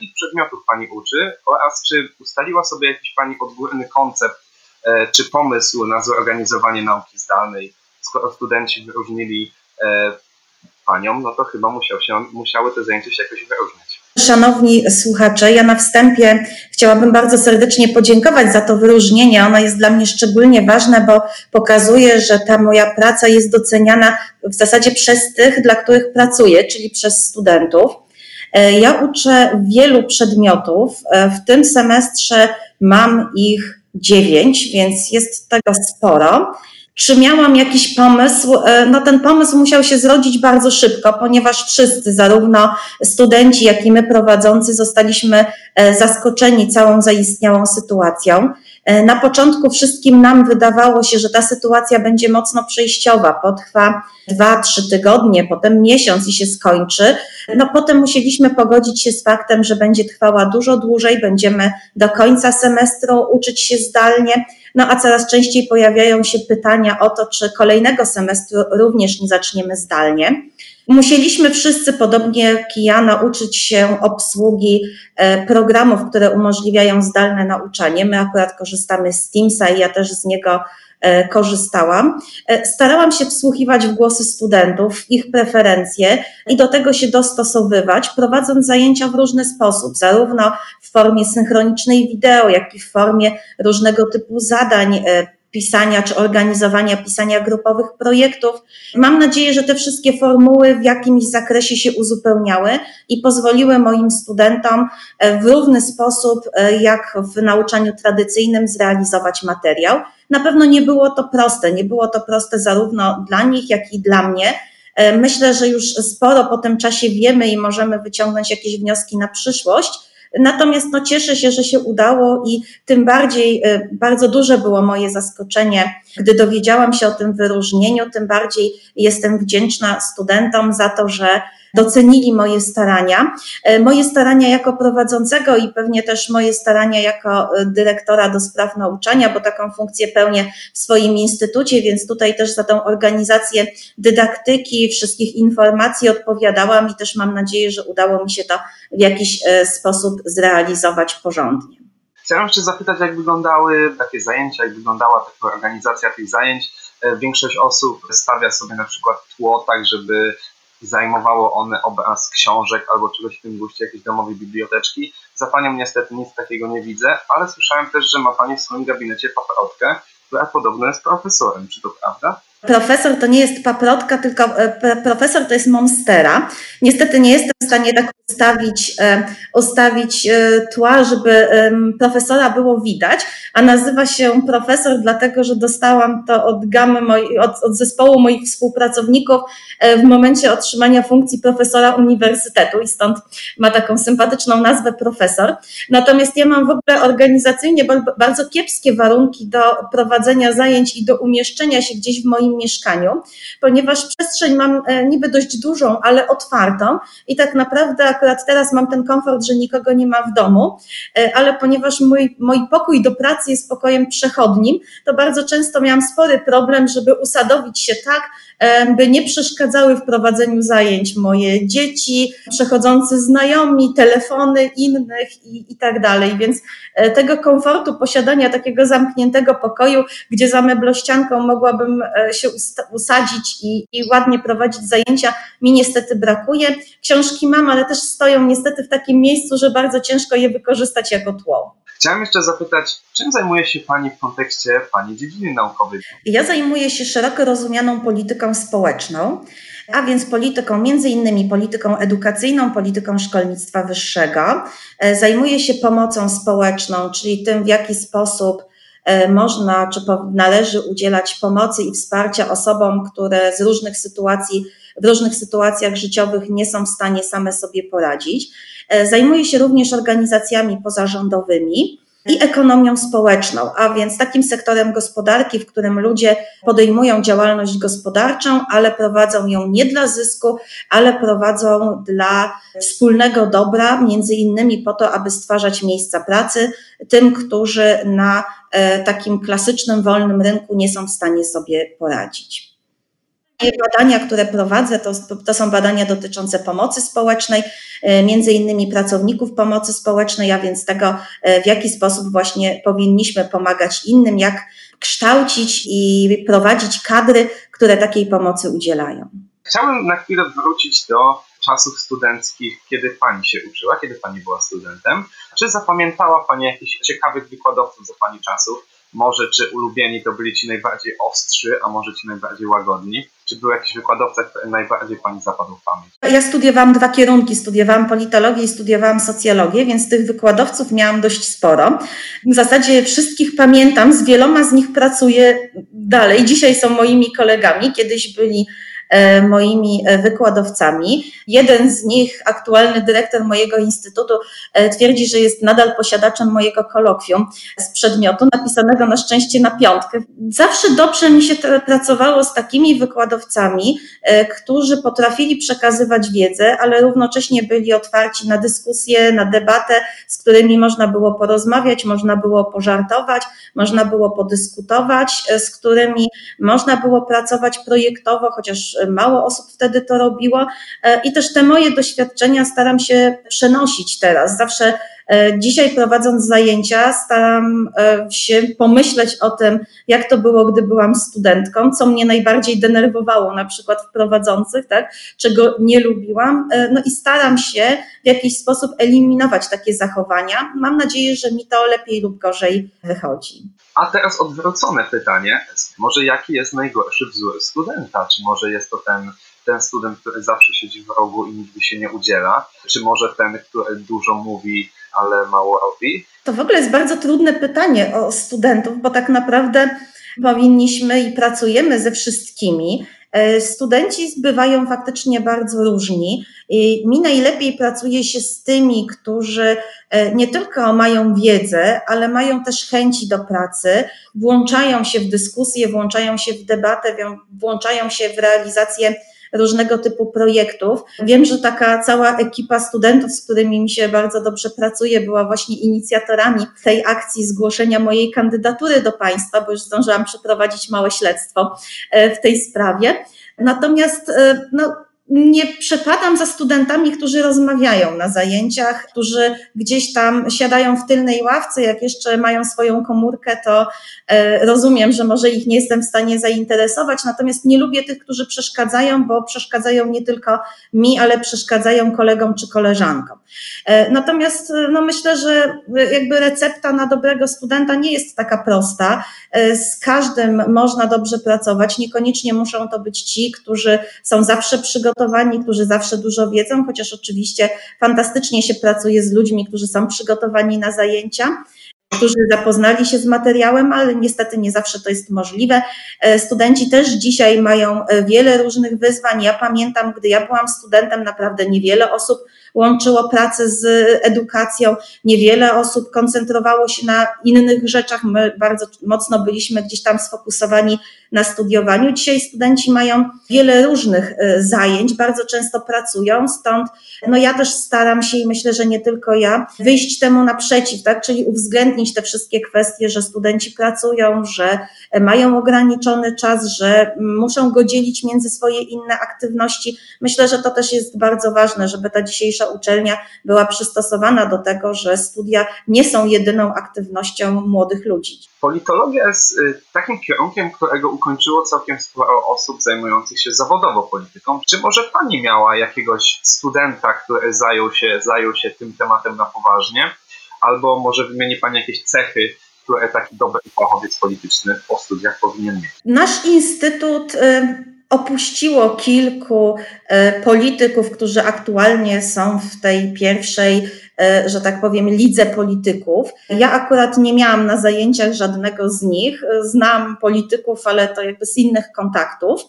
jakich przedmiotów Pani uczy oraz czy ustaliła sobie jakiś Pani odgórny koncept e, czy pomysł na zorganizowanie nauki zdalnej? Skoro studenci wyróżnili e, Panią, no to chyba musiał się, musiały te zajęcia się jakoś wyróżniać. Szanowni słuchacze, ja na wstępie chciałabym bardzo serdecznie podziękować za to wyróżnienie. Ono jest dla mnie szczególnie ważne, bo pokazuje, że ta moja praca jest doceniana w zasadzie przez tych, dla których pracuję, czyli przez studentów. E, ja uczę wielu przedmiotów. E, w tym semestrze mam ich dziewięć, więc jest tego sporo. Czy miałam jakiś pomysł? E, no ten pomysł musiał się zrodzić bardzo szybko, ponieważ wszyscy, zarówno studenci, jak i my prowadzący, zostaliśmy zaskoczeni całą zaistniałą sytuacją. E, na początku wszystkim nam wydawało się, że ta sytuacja będzie mocno przejściowa, potrwa dwa, trzy tygodnie, potem miesiąc i się skończy. No potem musieliśmy pogodzić się z faktem, że będzie trwała dużo dłużej, będziemy do końca semestru uczyć się zdalnie. No a coraz częściej pojawiają się pytania o to, czy kolejnego semestru również nie zaczniemy zdalnie. Musieliśmy wszyscy, podobnie jak ja, nauczyć się obsługi e, programów, które umożliwiają zdalne nauczanie. My akurat korzystamy z Teamsa i ja też z niego e, korzystałam. E, starałam się wsłuchiwać w głosy studentów, ich preferencje i do tego się dostosowywać, prowadząc zajęcia w różny sposób, zarówno w formie synchronicznej wideo, jak i w formie różnego typu zadań pisania czy organizowania pisania grupowych projektów. Mam nadzieję, że te wszystkie formuły w jakimś zakresie się uzupełniały i pozwoliły moim studentom e, w równy sposób, e, jak w nauczaniu tradycyjnym, zrealizować materiał. Na pewno nie było to proste, nie było to proste zarówno dla nich, jak i dla mnie. E, myślę, że już sporo po tym czasie wiemy i możemy wyciągnąć jakieś wnioski na przyszłość Natomiast no, cieszę się, że się udało i tym bardziej e, bardzo duże było moje zaskoczenie, gdy dowiedziałam się o tym wyróżnieniu, tym bardziej jestem wdzięczna studentom za to, że docenili moje starania. E, moje starania jako prowadzącego i pewnie też moje starania jako e, dyrektora do spraw nauczania, bo taką funkcję pełnię w swoim instytucie, więc tutaj też za tą organizację dydaktyki, wszystkich informacji odpowiadałam i też mam nadzieję, że udało mi się to w jakiś e, sposób zrealizować porządnie. Chciałem jeszcze zapytać, jak wyglądały takie zajęcia, jak wyglądała taka organizacja tych zajęć. Większość osób stawia sobie na przykład tło tak, żeby zajmowało one obraz książek albo czegoś w tym guście, jakiejś domowej biblioteczki. Za Panią niestety nic takiego nie widzę, ale słyszałem też, że ma Pani w swoim gabinecie paprotkę, która podobno jest profesorem. Czy to prawda? Profesor to nie jest paprotka, tylko e, profesor to jest monstera. Niestety nie jestem w stanie tak ustawić, e, ustawić e, tła, żeby profesora było widać, a nazywa się profesor dlatego, że dostałam to od gamy od, od zespołu moich współpracowników w momencie otrzymania funkcji profesora uniwersytetu i stąd ma taką sympatyczną nazwę profesor. Natomiast ja mam w ogóle organizacyjnie bardzo kiepskie warunki do prowadzenia zajęć i do umieszczenia się gdzieś w moim moim mieszkaniu, ponieważ przestrzeń mam e, niby dość dużą, ale otwartą i tak naprawdę akurat teraz mam ten komfort, że nikogo nie ma w domu, e, ale ponieważ mój, mój pokój do pracy jest pokojem przechodnim, to bardzo często miałam spory problem, żeby usadowić się tak, e, by nie przeszkadzały w prowadzeniu zajęć moje dzieci, przechodzący znajomi, telefony innych i, i tak dalej. Więc tego komfortu posiadania takiego zamkniętego pokoju, gdzie za meblościanką mogłabym się usadzić i, i ładnie prowadzić zajęcia, mi niestety brakuje. Książki mam, ale też stoją niestety w takim miejscu, że bardzo ciężko je wykorzystać jako tło. Chciałem jeszcze zapytać, czym zajmuje się Pani w kontekście Pani dziedziny naukowej? Ja zajmuję się szeroko rozumianą polityką społeczną, a więc polityką, między innymi polityką edukacyjną, polityką szkolnictwa wyższego. E, zajmuję się pomocą społeczną, czyli tym, w jaki sposób można czy należy udzielać pomocy i wsparcia osobom, które z różnych sytuacji, w różnych sytuacjach życiowych nie są w stanie same sobie poradzić. E, zajmuje się również organizacjami pozarządowymi i ekonomią społeczną, a więc takim sektorem gospodarki, w którym ludzie podejmują działalność gospodarczą, ale prowadzą ją nie dla zysku, ale prowadzą dla wspólnego dobra, między innymi po to, aby stwarzać miejsca pracy tym, którzy na e, takim klasycznym wolnym rynku nie są w stanie sobie poradzić. Badania, które prowadzę, to, to są badania dotyczące pomocy społecznej, e, między innymi pracowników pomocy społecznej, a więc tego, e, w jaki sposób właśnie powinniśmy pomagać innym, jak kształcić i prowadzić kadry, które takiej pomocy udzielają. Chciałbym na chwilę wrócić do czasów studenckich, kiedy Pani się uczyła, kiedy Pani była studentem. Czy zapamiętała Pani jakichś ciekawych wykładowców za Pani czasów? Może czy ulubieni to byli Ci najbardziej ostrzy, a może Ci najbardziej łagodni? Czy był jakiś wykładowca, który najbardziej Pani zapadł w pamięć? Ja studiowałam dwa kierunki. Studiowałam politologię i studiowałam socjologię, więc tych wykładowców miałam dość sporo. W zasadzie wszystkich pamiętam, z wieloma z nich pracuję dalej. Dzisiaj są moimi kolegami, kiedyś byli moimi e, wykładowcami. Jeden z nich, aktualny dyrektor mojego instytutu, e, twierdzi, że jest nadal posiadaczem mojego kolokwium z przedmiotu, napisanego na szczęście na piątkę. Zawsze dobrze mi się pracowało z takimi wykładowcami, którzy potrafili przekazywać wiedzę, ale równocześnie byli otwarci na dyskusję, na debatę, z którymi można było porozmawiać, można było pożartować, można było podyskutować, z którymi można było pracować projektowo, chociaż mało osób wtedy to robiło e, i też te moje doświadczenia staram się przenosić teraz. Zawsze Dzisiaj prowadząc zajęcia, staram e, się pomyśleć o tym, jak to było, gdy byłam studentką, co mnie najbardziej denerwowało, na przykład w prowadzących, tak, czego nie lubiłam. No i staram się w jakiś sposób eliminować takie zachowania. Mam nadzieję, że mi to lepiej lub gorzej wychodzi. A teraz odwrócone pytanie. Może jaki jest najgorszy wzór studenta? Czy może jest to ten, ten student, który zawsze siedzi w rogu i nigdy się nie udziela? Czy może ten, który dużo mówi, ale mało robi? To w ogóle jest bardzo trudne pytanie o studentów, bo tak naprawdę powinniśmy i pracujemy ze wszystkimi. E, studenci bywają faktycznie bardzo różni. Mi najlepiej pracuje się z tymi, którzy e, nie tylko mają wiedzę, ale mają też chęci do pracy, włączają się w dyskusję, włączają się w debatę, włączają się w realizację różnego typu projektów. Wiem, że taka cała ekipa studentów, z którymi mi się bardzo dobrze pracuje, była właśnie inicjatorami tej akcji zgłoszenia mojej kandydatury do państwa, bo już zdążyłam przeprowadzić małe śledztwo e, w tej sprawie. Natomiast e, no, nie przepadam za studentami, którzy rozmawiają na zajęciach, którzy gdzieś tam siadają w tylnej ławce, jak jeszcze mają swoją komórkę, to e, rozumiem, że może ich nie jestem w stanie zainteresować, natomiast nie lubię tych, którzy przeszkadzają, bo przeszkadzają nie tylko mi, ale przeszkadzają kolegom czy koleżankom. E, natomiast e, no myślę, że jakby recepta na dobrego studenta nie jest taka prosta. Z każdym można dobrze pracować, niekoniecznie muszą to być ci, którzy są zawsze przygotowani, przygotowani, którzy zawsze dużo wiedzą, chociaż oczywiście fantastycznie się pracuje z ludźmi, którzy są przygotowani na zajęcia którzy zapoznali się z materiałem, ale niestety nie zawsze to jest możliwe. E, studenci też dzisiaj mają e, wiele różnych wyzwań. Ja pamiętam, gdy ja byłam studentem, naprawdę niewiele osób łączyło pracę z edukacją, niewiele osób koncentrowało się na innych rzeczach. My bardzo mocno byliśmy gdzieś tam sfokusowani na studiowaniu. Dzisiaj studenci mają wiele różnych e, zajęć, bardzo często pracują, stąd no ja też staram się i myślę, że nie tylko ja, wyjść temu naprzeciw, tak, czyli uwzględnić te wszystkie kwestie, że studenci pracują, że mają ograniczony czas, że muszą go dzielić między swoje inne aktywności. Myślę, że to też jest bardzo ważne, żeby ta dzisiejsza uczelnia była przystosowana do tego, że studia nie są jedyną aktywnością młodych ludzi. Politologia jest y, takim kierunkiem, którego ukończyło całkiem sporo osób zajmujących się zawodowo polityką. Czy może Pani miała jakiegoś studenta, który zajął się, zajął się tym tematem na poważnie? Albo może wymieni Pani jakieś cechy, które taki dobry fachowiec polityczny po studiach powinien mieć? Nasz instytut y, opuściło kilku y, polityków, którzy aktualnie są w tej pierwszej E, że tak powiem, lidze polityków. Ja akurat nie miałam na zajęciach żadnego z nich. Znam polityków, ale to jakby z innych kontaktów.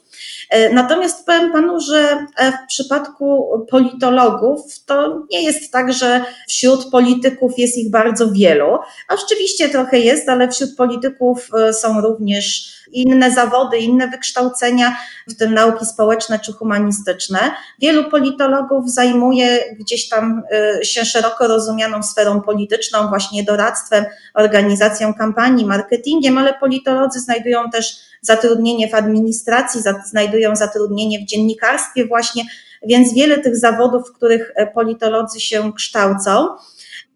E, natomiast powiem panu, że e, w przypadku politologów to nie jest tak, że wśród polityków jest ich bardzo wielu. A rzeczywiście trochę jest, ale wśród polityków są również inne zawody, inne wykształcenia, w tym nauki społeczne czy humanistyczne. Wielu politologów zajmuje gdzieś tam się szeroko szeroko rozumianą sferą polityczną, właśnie doradztwem, organizacją kampanii, marketingiem, ale politolodzy znajdują też zatrudnienie w administracji, znajdują zatrudnienie w dziennikarstwie właśnie, więc wiele tych zawodów, w których politolodzy się kształcą.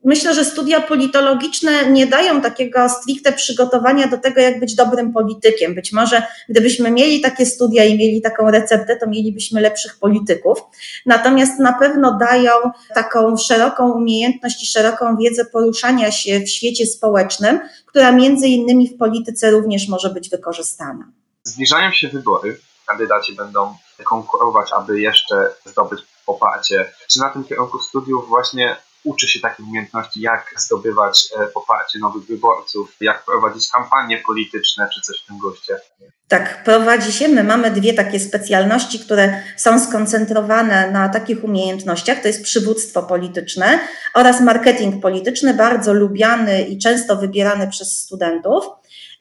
Myślę, że studia politologiczne nie dają takiego stricte przygotowania do tego, jak być dobrym politykiem. Być może gdybyśmy mieli takie studia i mieli taką receptę, to mielibyśmy lepszych polityków. Natomiast na pewno dają taką szeroką umiejętność i szeroką wiedzę poruszania się w świecie społecznym, która między innymi w polityce również może być wykorzystana. Zbliżają się wybory. Kandydaci będą konkurować, aby jeszcze zdobyć poparcie. Czy na tym kierunku studiów właśnie uczy się takich umiejętności, jak zdobywać e, poparcie nowych wyborców, jak prowadzić kampanie polityczne, czy coś w tym goście. Tak, prowadzi się. My mamy dwie takie specjalności, które są skoncentrowane na takich umiejętnościach. To jest przywództwo polityczne oraz marketing polityczny, bardzo lubiany i często wybierany przez studentów.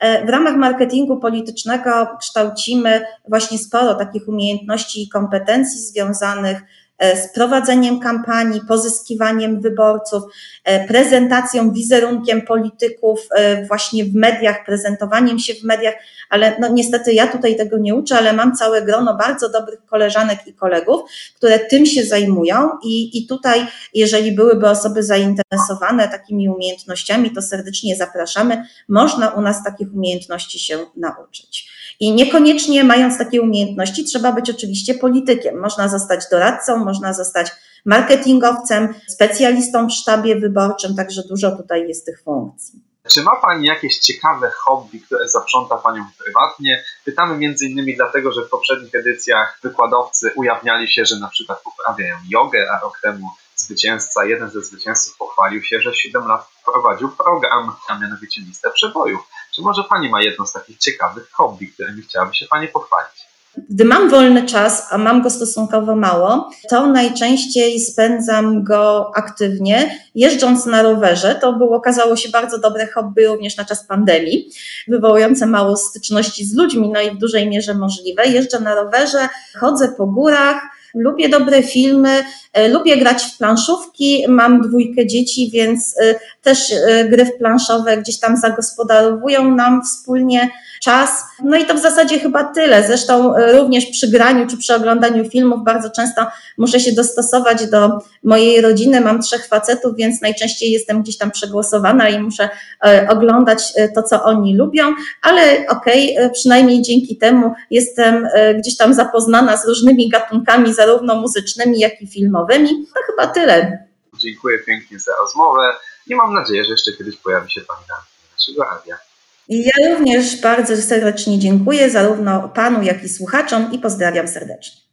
E, w ramach marketingu politycznego kształcimy właśnie sporo takich umiejętności i kompetencji związanych z prowadzeniem kampanii, pozyskiwaniem wyborców, e, prezentacją, wizerunkiem polityków e, właśnie w mediach, prezentowaniem się w mediach, ale no niestety ja tutaj tego nie uczę, ale mam całe grono bardzo dobrych koleżanek i kolegów, które tym się zajmują i, i tutaj, jeżeli byłyby osoby zainteresowane takimi umiejętnościami, to serdecznie zapraszamy. Można u nas takich umiejętności się nauczyć. I niekoniecznie mając takie umiejętności, trzeba być oczywiście politykiem. Można zostać doradcą, można zostać marketingowcem, specjalistą w sztabie wyborczym, także dużo tutaj jest tych funkcji. Czy ma Pani jakieś ciekawe hobby, które zaprząta Panią prywatnie? Pytamy między innymi dlatego, że w poprzednich edycjach wykładowcy ujawniali się, że na przykład uprawiają jogę, a rok temu zwycięzca, jeden ze zwycięzców pochwalił się, że 7 lat prowadził program, a mianowicie listę przebojów. Czy może Pani ma jedno z takich ciekawych hobby, którymi chciałaby się Pani pochwalić? Gdy mam wolny czas, a mam go stosunkowo mało, to najczęściej spędzam go aktywnie, jeżdżąc na rowerze. To było, okazało się bardzo dobre hobby również na czas pandemii, wywołujące mało styczności z ludźmi, no i w dużej mierze możliwe. Jeżdżę na rowerze, chodzę po górach, lubię dobre filmy, e, lubię grać w planszówki, mam dwójkę dzieci, więc e, też e, gry planszowe gdzieś tam zagospodarowują nam wspólnie czas. No i to w zasadzie chyba tyle. Zresztą e, również przy graniu czy przy oglądaniu filmów bardzo często muszę się dostosować do mojej rodziny. Mam trzech facetów, więc najczęściej jestem gdzieś tam przegłosowana i muszę e, oglądać e, to, co oni lubią, ale okej, okay, przynajmniej dzięki temu jestem gdzieś tam zapoznana z różnymi gatunkami, zarówno muzycznymi, jak i filmowymi. To chyba tyle. Dziękuję pięknie za rozmowę i mam nadzieję, że jeszcze kiedyś pojawi się Pani na naszego radia. I ja również bardzo serdecznie dziękuję zarówno Panu, jak i słuchaczom i pozdrawiam serdecznie.